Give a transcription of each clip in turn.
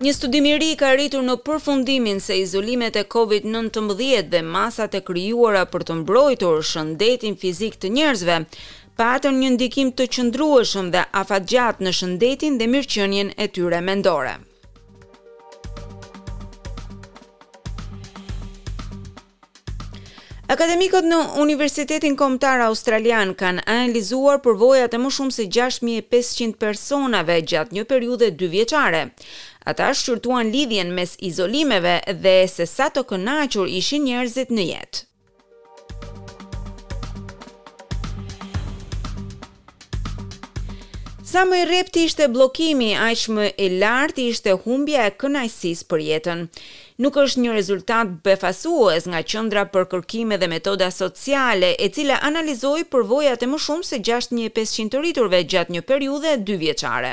Një studim i ri ka arritur në përfundimin se izolimet e COVID-19 dhe masat e krijuara për të mbrojtur shëndetin fizik të njerëzve patën një ndikim të qëndrueshëm dhe afatgjatë në shëndetin dhe mirëqenien e tyre mendore. Akademikët në Universitetin Kombëtar Australian kanë analizuar përvojat e më shumë se 6500 personave gjatë një periudhe dyvjeçare. Ata shqyrtuan lidhjen mes izolimeve dhe se sa të kënaqur ishin njerëzit në jetë. Sa më i rreptë ishte bllokimi, aq më e lartë ishte humbja e kënaqësisë për jetën. Nuk është një rezultat befasues nga Qendra për Kërkime dhe Metoda Sociale, e cila analizoi përvojat e më shumë se gjashtë mijë e pesëqind të rriturve gjatë një periudhe dyvjeçare.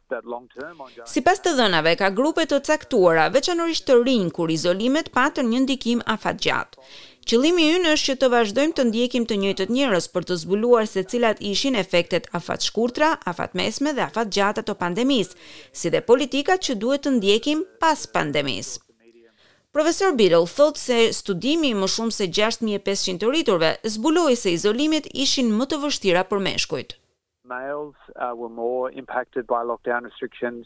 Sipas të dhënave, ka grupe të caktuara, veçanërisht të rinj, kur izolimet patën një ndikim afatgjatë. Qëllimi ynë është që të vazhdojmë të ndjekim të njëjtët njerëz për të zbuluar se cilat ishin efektet afatshkurtra, afatmesme dhe afatgjata të pandemisë, si dhe politikat që duhet të ndjekim pas pandemisë. Profesor Biddle thotë se studimi i më shumë se gjashtë mijë e pesëqind të rriturve zbuloi se izolimet ishin më të vështira për meshkujt. Males were more impacted by lockdown restrictions,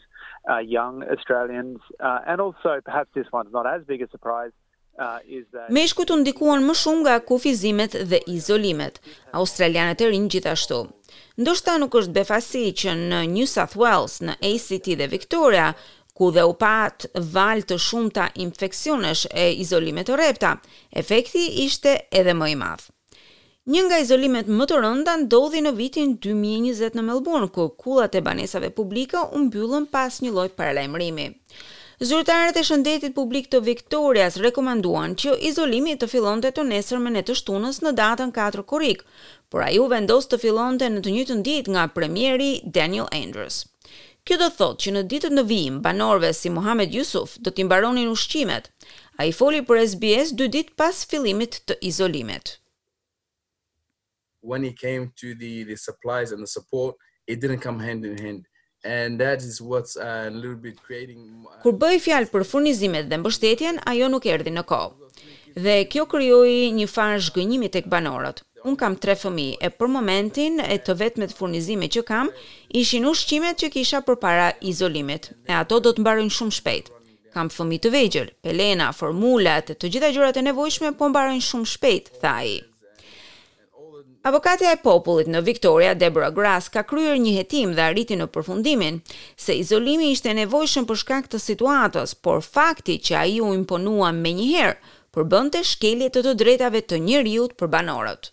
young Australians and also perhaps this one's not as big a surprise is that. Meshkujt u ndikuan më shumë nga kufizimet dhe izolimet, australianët e rinj gjithashtu. Ndoshta nuk është befasi që në New South Wales, në ACT dhe Victoria, ku dhe u pat valë të shumta infeksionesh e izolime të rrepta, efekti ishte edhe më i madh. Një nga izolimet më të rënda ndodhi në vitin dy mijë e njëzet në Melbourne, kur kullat e banesave publike u mbyllën pa asnjë lloj paralajmërimi. Zyrtarët e shëndetit publik të Victorias rekomanduan që izolimi të fillonte të nesërmen e të shtunës në datën katër korrik, por ai u vendos të fillonte në të njëjtën ditë nga premieri Daniel Andrews. Kjo do të thotë që në ditët në vijim banorëve si Muhamed Jusuf do t'i mbaronin ushqimet. Ai foli për SBS dy ditë pas fillimit të izolimit. when it came to the the supplies and the support it didn't come hand in hand and that is what's uh, a little bit creating uh, Kur bëhej fjalë për furnizimet dhe mbështetjen, ajo nuk erdhi në kohë. Dhe kjo krijoi një farë zhgënjimi tek banorët. Unë kam tre fëmijë e për momentin e të vetmet furnizime që kam ishin ushqimet që kisha përpara izolimit, e ato do të mbarojnë shumë shpejt. Kam fëmijë të vegjël, pelena, formulat, të gjitha gjërat e nevojshme po mbarojnë shumë shpejt, tha ai. Avokatja e popullit në Victoria, Deborah Glass, ka kryer një hetim dhe arriti në përfundimin se izolimi ishte i nevojshëm për shkak të situatës, por fakti që ai u imponua menjëherë përbënte shkelje të të drejtave të njeriut për banorët.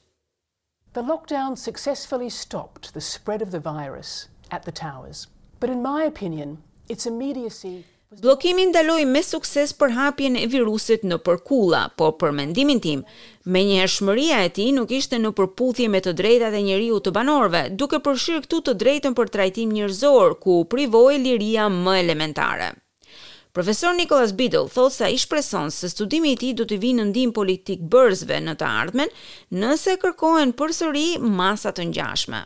The lockdown successfully stopped the spread of the virus at the towers, but in my opinion, its immediacy and. Bllokimi ndaloi me sukses përhapjen e virusit nëpër kulla, por për mendimin tim, menjëhershmëria e tij nuk ishte në përputhje me të drejtat e njeriut të banorëve, duke përfshirë këtu të drejtën për trajtim njerëzor, ku u privoi liria më elementare. Profesor Nicholas Biddle thotë se ai shpreson se studimi i tij do t'i vijë në ndihmë politikbërësve në të ardhmen, nëse kërkohen përsëri masa të ngjashme.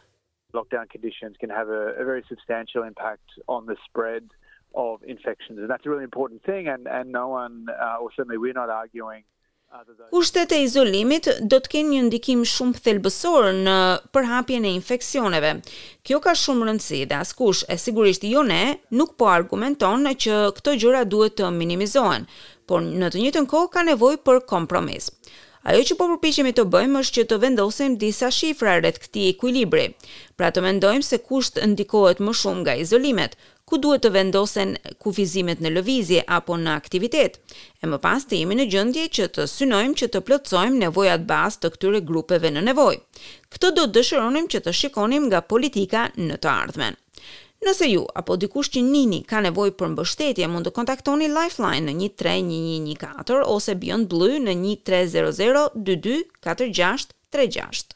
lockdown conditions can have a, a very substantial impact on the spread of infections. And that's a really important thing, and, and no one, uh, or certainly we're not arguing. Uh, Kushtet e izolimit do të kenë një ndikim shumë thelbësor në përhapjen e infeksioneve. Kjo ka shumë rëndësi dhe askush, e sigurisht jo ne, nuk po argumenton që këto gjëra duhet të minimizohen, por në të njëjtën kohë ka nevojë për kompromis. Ajo që po përpiqemi të bëjmë është që të vendosim disa shifra rreth këtij ekuilibri. Pra të mendojmë se kush të ndikohet më shumë nga izolimet, ku duhet të vendosen kufizimet në lëvizje apo në aktivitet, e më pas të jemi në gjendje që të synojmë që të plotësojmë nevojat bazë të këtyre grupeve në nevojë. Këtë do të dëshironim që të shikonim nga politika në të ardhmen. Nëse ju apo dikush që njihni ka nevojë për mbështetje, mund të kontaktoni Lifeline në një tre një një një katër ose Beyond Blue në një tre zero zero dy dy katër gjashtë tre gjashtë.